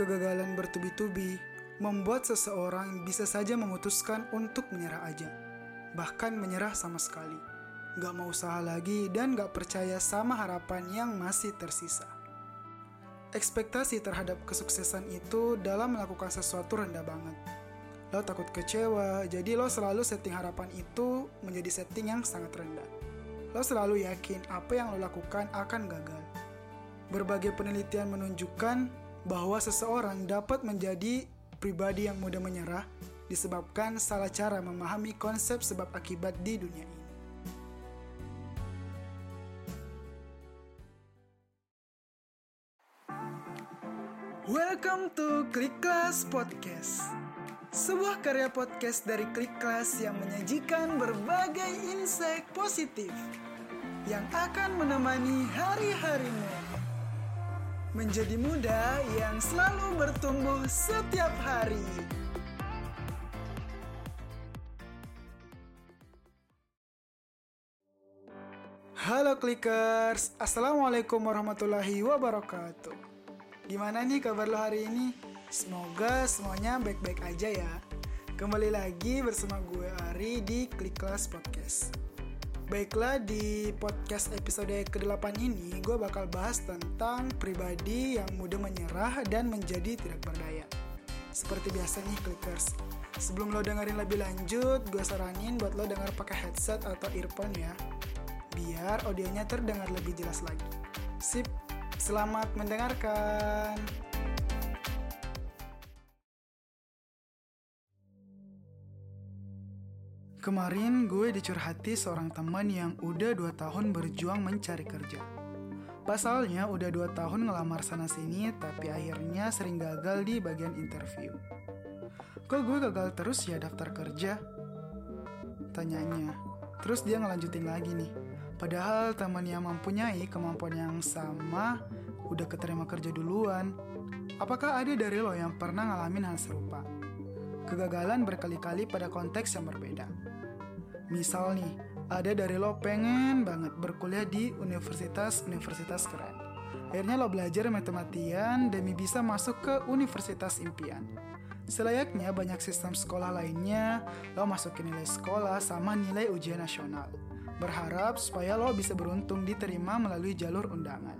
kegagalan bertubi-tubi membuat seseorang bisa saja memutuskan untuk menyerah aja. Bahkan menyerah sama sekali. Gak mau usaha lagi dan gak percaya sama harapan yang masih tersisa. Ekspektasi terhadap kesuksesan itu dalam melakukan sesuatu rendah banget. Lo takut kecewa, jadi lo selalu setting harapan itu menjadi setting yang sangat rendah. Lo selalu yakin apa yang lo lakukan akan gagal. Berbagai penelitian menunjukkan bahwa seseorang dapat menjadi pribadi yang mudah menyerah disebabkan salah cara memahami konsep sebab akibat di dunia ini. Welcome to Klik Kelas Podcast. Sebuah karya podcast dari Klik Kelas yang menyajikan berbagai insight positif yang akan menemani hari-harimu. Menjadi muda yang selalu bertumbuh setiap hari. Halo Clickers, Assalamualaikum warahmatullahi wabarakatuh. Gimana nih kabar lo hari ini? Semoga semuanya baik-baik aja ya. Kembali lagi bersama gue Ari di Klik Kelas Podcast. Baiklah di podcast episode ke-8 ini gue bakal bahas tentang pribadi yang mudah menyerah dan menjadi tidak berdaya. Seperti biasa nih Clickers, sebelum lo dengerin lebih lanjut, gue saranin buat lo denger pakai headset atau earphone ya. Biar audionya terdengar lebih jelas lagi. Sip, selamat mendengarkan. Kemarin gue dicurhati seorang teman yang udah 2 tahun berjuang mencari kerja. Pasalnya udah 2 tahun ngelamar sana sini tapi akhirnya sering gagal di bagian interview. Kok gue gagal terus ya daftar kerja? Tanyanya. Terus dia ngelanjutin lagi nih. Padahal teman yang mempunyai kemampuan yang sama udah keterima kerja duluan. Apakah ada dari lo yang pernah ngalamin hal serupa? Kegagalan berkali-kali pada konteks yang berbeda. Misal nih, ada dari lo pengen banget berkuliah di universitas-universitas keren. Akhirnya lo belajar matematian demi bisa masuk ke universitas impian. Selayaknya banyak sistem sekolah lainnya, lo masukin nilai sekolah sama nilai ujian nasional. Berharap supaya lo bisa beruntung diterima melalui jalur undangan.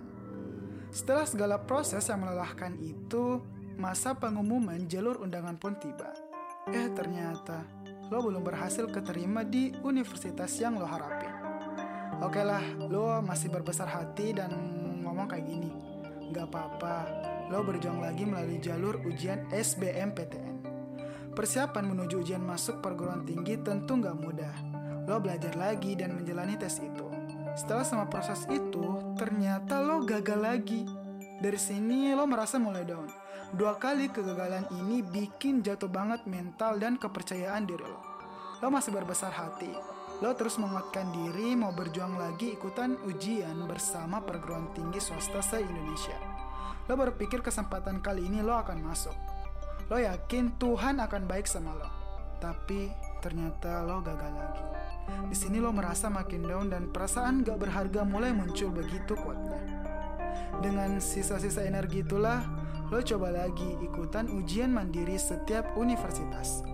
Setelah segala proses yang melelahkan itu, masa pengumuman jalur undangan pun tiba. Eh ternyata lo belum berhasil keterima di universitas yang lo harapin. Oke lah, lo masih berbesar hati dan ngomong kayak gini. Gak apa-apa, lo berjuang lagi melalui jalur ujian SBMPTN. Persiapan menuju ujian masuk perguruan tinggi tentu gak mudah. Lo belajar lagi dan menjalani tes itu. Setelah semua proses itu, ternyata lo gagal lagi. Dari sini lo merasa mulai down. Dua kali kegagalan ini bikin jatuh banget mental dan kepercayaan diri lo. Lo masih berbesar hati. Lo terus menguatkan diri mau berjuang lagi ikutan ujian bersama perguruan tinggi swasta se-Indonesia. Lo berpikir kesempatan kali ini lo akan masuk. Lo yakin Tuhan akan baik sama lo. Tapi ternyata lo gagal lagi. Di sini lo merasa makin down dan perasaan gak berharga mulai muncul begitu kuatnya. Dengan sisa-sisa energi itulah, lo coba lagi ikutan ujian mandiri setiap universitas.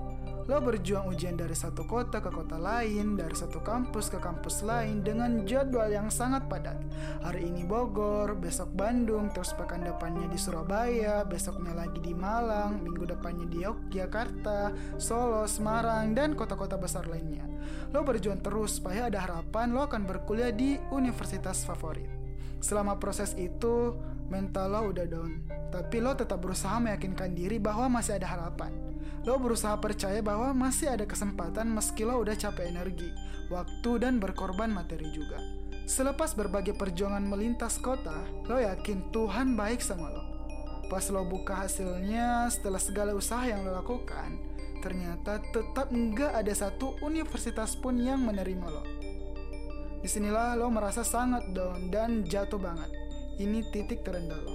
Lo berjuang ujian dari satu kota ke kota lain, dari satu kampus ke kampus lain dengan jadwal yang sangat padat. Hari ini Bogor, besok Bandung, terus pekan depannya di Surabaya, besoknya lagi di Malang, minggu depannya di Yogyakarta, Solo, Semarang, dan kota-kota besar lainnya. Lo berjuang terus supaya ada harapan lo akan berkuliah di universitas favorit. Selama proses itu, mental lo udah down. Tapi lo tetap berusaha meyakinkan diri bahwa masih ada harapan. Lo berusaha percaya bahwa masih ada kesempatan meski lo udah capek energi, waktu, dan berkorban materi juga. Selepas berbagai perjuangan melintas kota, lo yakin Tuhan baik sama lo. Pas lo buka hasilnya setelah segala usaha yang lo lakukan, ternyata tetap nggak ada satu universitas pun yang menerima lo. Di sinilah lo merasa sangat down dan jatuh banget. Ini titik terendah lo.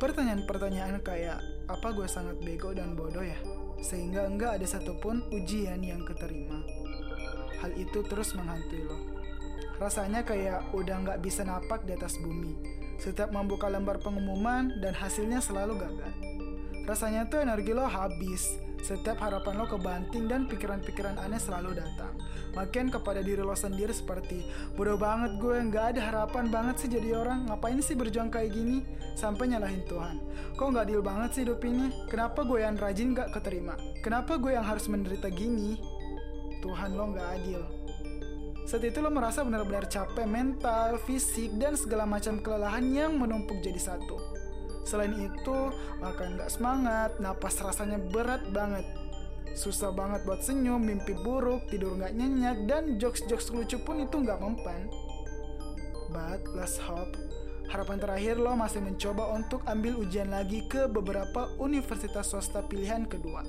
Pertanyaan-pertanyaan kayak, apa gue sangat bego dan bodoh ya? Sehingga enggak ada satupun ujian yang keterima. Hal itu terus menghantui lo. Rasanya kayak udah nggak bisa napak di atas bumi. Setiap membuka lembar pengumuman dan hasilnya selalu gagal. Rasanya tuh energi lo habis. Setiap harapan lo kebanting dan pikiran-pikiran aneh selalu datang. Makin kepada diri lo sendiri seperti bodoh banget gue nggak ada harapan banget sih jadi orang ngapain sih berjuang kayak gini sampai nyalahin Tuhan. Kok nggak adil banget sih hidup ini? Kenapa gue yang rajin nggak keterima? Kenapa gue yang harus menderita gini? Tuhan lo nggak adil. Saat itu lo merasa benar-benar capek mental, fisik, dan segala macam kelelahan yang menumpuk jadi satu. Selain itu, makan gak semangat, napas rasanya berat banget. Susah banget buat senyum, mimpi buruk, tidur gak nyenyak, dan jokes-jokes lucu pun itu gak mempan. But let's hope, harapan terakhir lo masih mencoba untuk ambil ujian lagi ke beberapa universitas swasta pilihan kedua.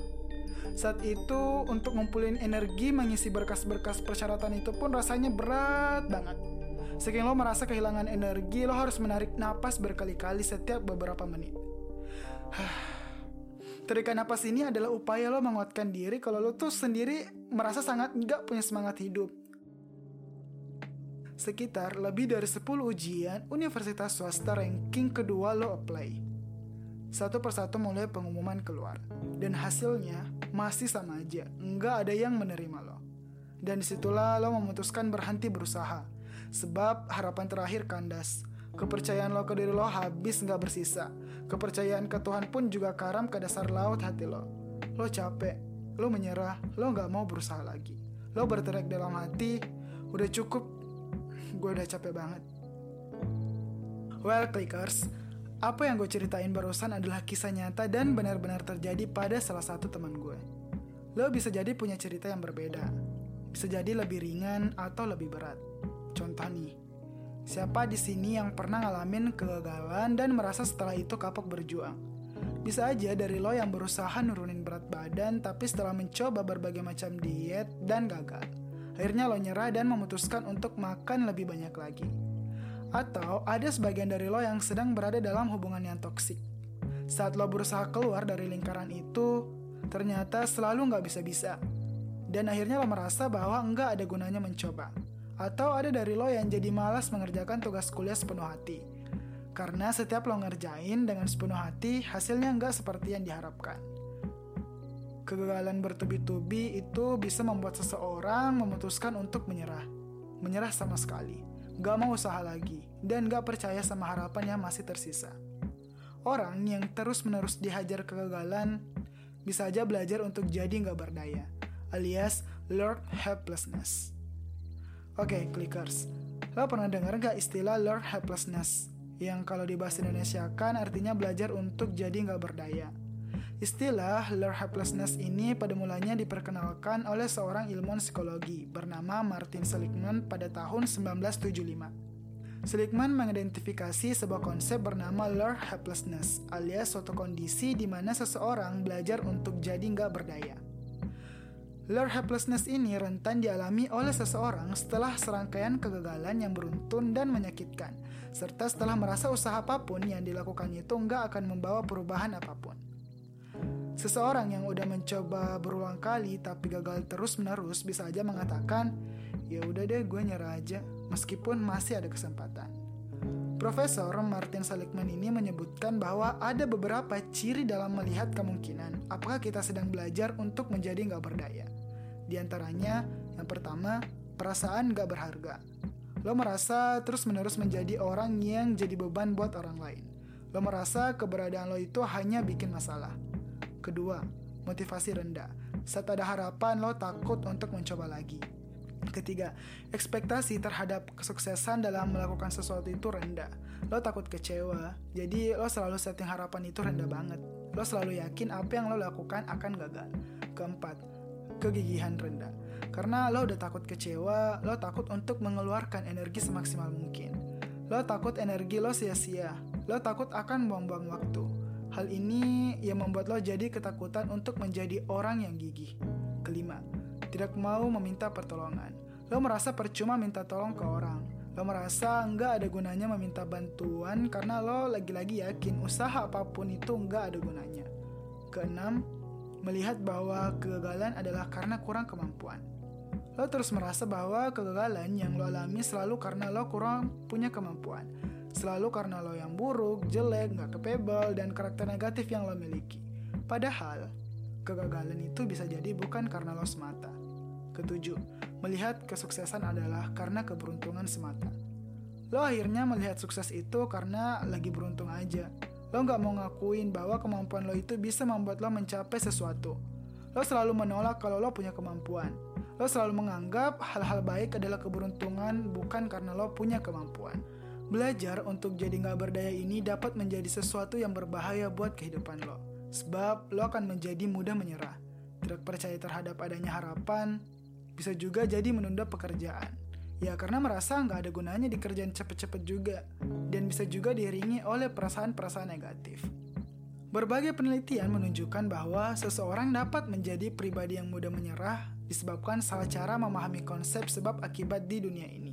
Saat itu, untuk ngumpulin energi mengisi berkas-berkas persyaratan itu pun rasanya berat banget. Saking lo merasa kehilangan energi, lo harus menarik napas berkali-kali setiap beberapa menit. Tarikan napas ini adalah upaya lo menguatkan diri kalau lo tuh sendiri merasa sangat nggak punya semangat hidup. Sekitar lebih dari 10 ujian universitas swasta ranking kedua lo apply. Satu persatu mulai pengumuman keluar. Dan hasilnya masih sama aja, nggak ada yang menerima lo. Dan di situlah lo memutuskan berhenti berusaha Sebab harapan terakhir kandas. Kepercayaan lo ke diri lo habis nggak bersisa. Kepercayaan ke Tuhan pun juga karam ke dasar laut hati lo. Lo capek, lo menyerah, lo nggak mau berusaha lagi. Lo berteriak dalam hati, udah cukup, gue udah capek banget. Well, clickers, apa yang gue ceritain barusan adalah kisah nyata dan benar-benar terjadi pada salah satu teman gue. Lo bisa jadi punya cerita yang berbeda, bisa jadi lebih ringan atau lebih berat. Contoh nih, siapa di sini yang pernah ngalamin kegagalan dan merasa setelah itu kapok berjuang? Bisa aja dari lo yang berusaha nurunin berat badan tapi setelah mencoba berbagai macam diet dan gagal. Akhirnya lo nyerah dan memutuskan untuk makan lebih banyak lagi. Atau ada sebagian dari lo yang sedang berada dalam hubungan yang toksik. Saat lo berusaha keluar dari lingkaran itu, ternyata selalu nggak bisa-bisa. Dan akhirnya lo merasa bahwa nggak ada gunanya mencoba. Atau ada dari lo yang jadi malas mengerjakan tugas kuliah sepenuh hati. Karena setiap lo ngerjain dengan sepenuh hati, hasilnya nggak seperti yang diharapkan. Kegagalan bertubi-tubi itu bisa membuat seseorang memutuskan untuk menyerah. Menyerah sama sekali. Gak mau usaha lagi. Dan gak percaya sama harapan yang masih tersisa. Orang yang terus-menerus dihajar kegagalan bisa aja belajar untuk jadi nggak berdaya, alias learn helplessness. Oke, okay, clickers. Lo pernah dengar gak istilah learn helplessness? Yang kalau di bahasa Indonesia kan artinya belajar untuk jadi nggak berdaya. Istilah learn helplessness ini pada mulanya diperkenalkan oleh seorang ilmuwan psikologi bernama Martin Seligman pada tahun 1975. Seligman mengidentifikasi sebuah konsep bernama learn helplessness, alias suatu kondisi di mana seseorang belajar untuk jadi nggak berdaya. Learn helplessness ini rentan dialami oleh seseorang setelah serangkaian kegagalan yang beruntun dan menyakitkan, serta setelah merasa usaha apa pun yang dilakukannya itu nggak akan membawa perubahan apa pun. Seseorang yang udah mencoba berulang kali tapi gagal terus-menerus bisa aja mengatakan, ya udah deh gue nyerah aja, meskipun masih ada kesempatan. Profesor Martin Seligman ini menyebutkan bahwa ada beberapa ciri dalam melihat kemungkinan apakah kita sedang belajar untuk menjadi nggak berdaya. Di antaranya, yang pertama, perasaan gak berharga. Lo merasa terus-menerus menjadi orang yang jadi beban buat orang lain. Lo merasa keberadaan lo itu hanya bikin masalah. Kedua, motivasi rendah. Saat ada harapan, lo takut untuk mencoba lagi. Ketiga, ekspektasi terhadap kesuksesan dalam melakukan sesuatu itu rendah. Lo takut kecewa, jadi lo selalu setting harapan itu rendah banget. Lo selalu yakin apa yang lo lakukan akan gagal. Keempat, kegigihan rendah. Karena lo udah takut kecewa, lo takut untuk mengeluarkan energi semaksimal mungkin. Lo takut energi lo sia-sia, lo takut akan buang-buang waktu. Hal ini yang membuat lo jadi ketakutan untuk menjadi orang yang gigih. Kelima, tidak mau meminta pertolongan. Lo merasa percuma minta tolong ke orang. Lo merasa nggak ada gunanya meminta bantuan karena lo lagi-lagi yakin usaha apa pun itu nggak ada gunanya. Keenam, melihat bahwa kegagalan adalah karena kurang kemampuan. Lo terus merasa bahwa kegagalan yang lo alami selalu karena lo kurang punya kemampuan. Selalu karena lo yang buruk, jelek, gak capable, dan karakter negatif yang lo miliki. Padahal, kegagalan itu bisa jadi bukan karena lo semata. Ketujuh, melihat kesuksesan adalah karena keberuntungan semata. Lo akhirnya melihat sukses itu karena lagi beruntung aja. Lo nggak mau ngakuin bahwa kemampuan lo itu bisa membuat lo mencapai sesuatu. Lo selalu menolak kalau lo punya kemampuan. Lo selalu menganggap hal-hal baik adalah keberuntungan bukan karena lo punya kemampuan. Belajar untuk jadi nggak berdaya ini dapat menjadi sesuatu yang berbahaya buat kehidupan lo. Sebab lo akan menjadi mudah menyerah. Tidak percaya terhadap adanya harapan, bisa juga jadi menunda pekerjaan. Ya karena merasa nggak ada gunanya dikerjain cepet-cepet juga. Dan bisa juga diiringi oleh perasaan-perasaan negatif. Berbagai penelitian menunjukkan bahwa seseorang dapat menjadi pribadi yang mudah menyerah disebabkan salah cara memahami konsep sebab akibat di dunia ini.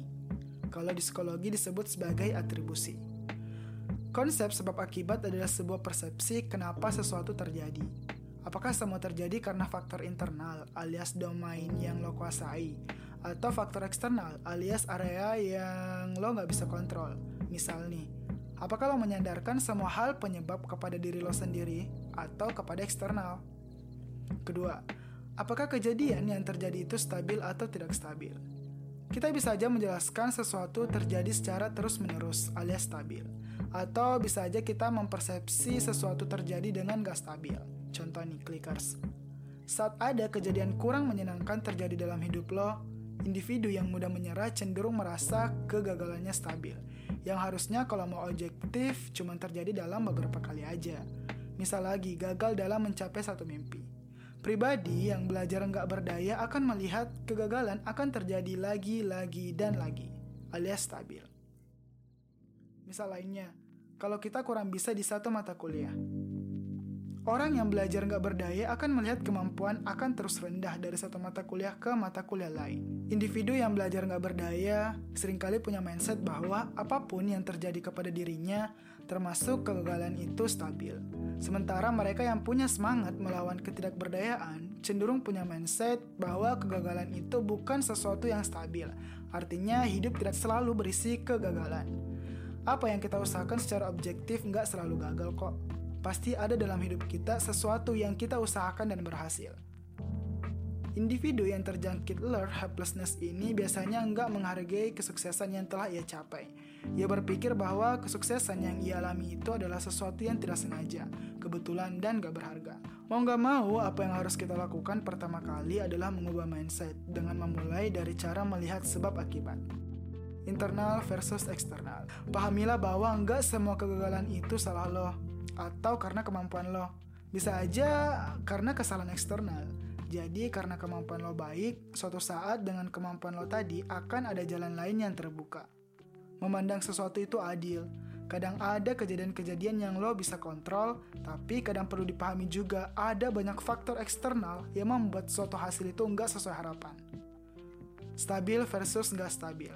Kalau di psikologi disebut sebagai atribusi. Konsep sebab akibat adalah sebuah persepsi kenapa sesuatu terjadi. Apakah semua terjadi karena faktor internal alias domain yang lo kuasai atau faktor eksternal alias area yang lo nggak bisa kontrol? Misal nih, apakah lo menyandarkan semua hal penyebab kepada diri lo sendiri atau kepada eksternal? Kedua, apakah kejadian yang terjadi itu stabil atau tidak stabil? Kita bisa aja menjelaskan sesuatu terjadi secara terus-menerus alias stabil. Atau bisa aja kita mempersepsi sesuatu terjadi dengan gak stabil. Contoh nih, clickers. Saat ada kejadian kurang menyenangkan terjadi dalam hidup lo, individu yang mudah menyerah cenderung merasa kegagalannya stabil. Yang harusnya kalau mau objektif cuma terjadi dalam beberapa kali aja. Misal lagi, gagal dalam mencapai satu mimpi. Pribadi yang belajar nggak berdaya akan melihat kegagalan akan terjadi lagi, lagi, dan lagi, alias stabil. Misal lainnya, kalau kita kurang bisa di satu mata kuliah, Orang yang belajar nggak berdaya akan melihat kemampuan akan terus rendah dari satu mata kuliah ke mata kuliah lain. Individu yang belajar nggak berdaya sering kali punya mindset bahwa apa pun yang terjadi kepada dirinya, termasuk kegagalan itu stabil. Sementara mereka yang punya semangat melawan ketidakberdayaan cenderung punya mindset bahwa kegagalan itu bukan sesuatu yang stabil. Artinya hidup tidak selalu berisi kegagalan. Apa yang kita usahakan secara objektif nggak selalu gagal kok pasti ada dalam hidup kita sesuatu yang kita usahakan dan berhasil. Individu yang terjangkit alert helplessness ini biasanya nggak menghargai kesuksesan yang telah ia capai. Ia berpikir bahwa kesuksesan yang ia alami itu adalah sesuatu yang tidak sengaja, kebetulan, dan gak berharga. Mau nggak mau, apa yang harus kita lakukan pertama kali adalah mengubah mindset dengan memulai dari cara melihat sebab akibat internal versus eksternal. Pahamilah bahwa nggak semua kegagalan itu salah lo atau karena kemampuan lo. Bisa aja karena kesalahan eksternal. Jadi karena kemampuan lo baik, suatu saat dengan kemampuan lo tadi akan ada jalan lain yang terbuka. Memandang sesuatu itu adil. Kadang ada kejadian-kejadian yang lo bisa kontrol, tapi kadang perlu dipahami juga ada banyak faktor eksternal yang membuat suatu hasil itu nggak sesuai harapan. Stabil versus nggak stabil.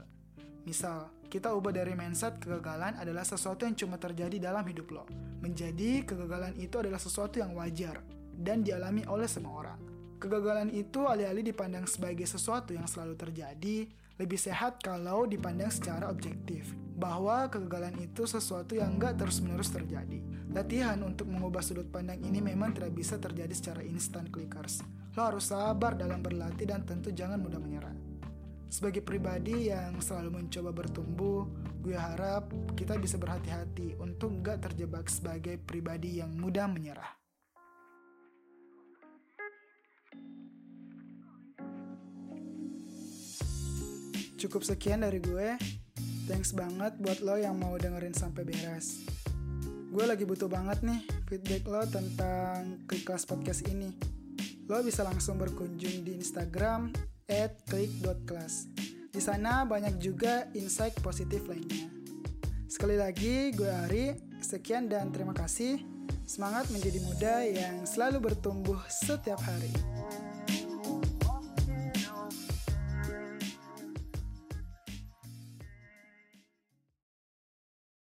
Misal, kita ubah dari mindset kegagalan adalah sesuatu yang cuma terjadi dalam hidup lo. Menjadi kegagalan itu adalah sesuatu yang wajar dan dialami oleh semua orang. Kegagalan itu alih-alih dipandang sebagai sesuatu yang selalu terjadi, lebih sehat kalau dipandang secara objektif. Bahwa kegagalan itu sesuatu yang nggak terus-menerus terjadi. Latihan untuk mengubah sudut pandang ini memang tidak bisa terjadi secara instan clickers. Lo harus sabar dalam berlatih dan tentu jangan mudah menyerah. Sebagai pribadi yang selalu mencoba bertumbuh, gue harap kita bisa berhati-hati untuk gak terjebak sebagai pribadi yang mudah menyerah. Cukup sekian dari gue. Thanks banget buat lo yang mau dengerin sampai beres. Gue lagi butuh banget nih feedback lo tentang Kelas Podcast ini. Lo bisa langsung berkunjung di Instagram at click.class. Di sana banyak juga insight positif lainnya. Sekali lagi, gue Ari. Sekian dan terima kasih. Semangat menjadi muda yang selalu bertumbuh setiap hari.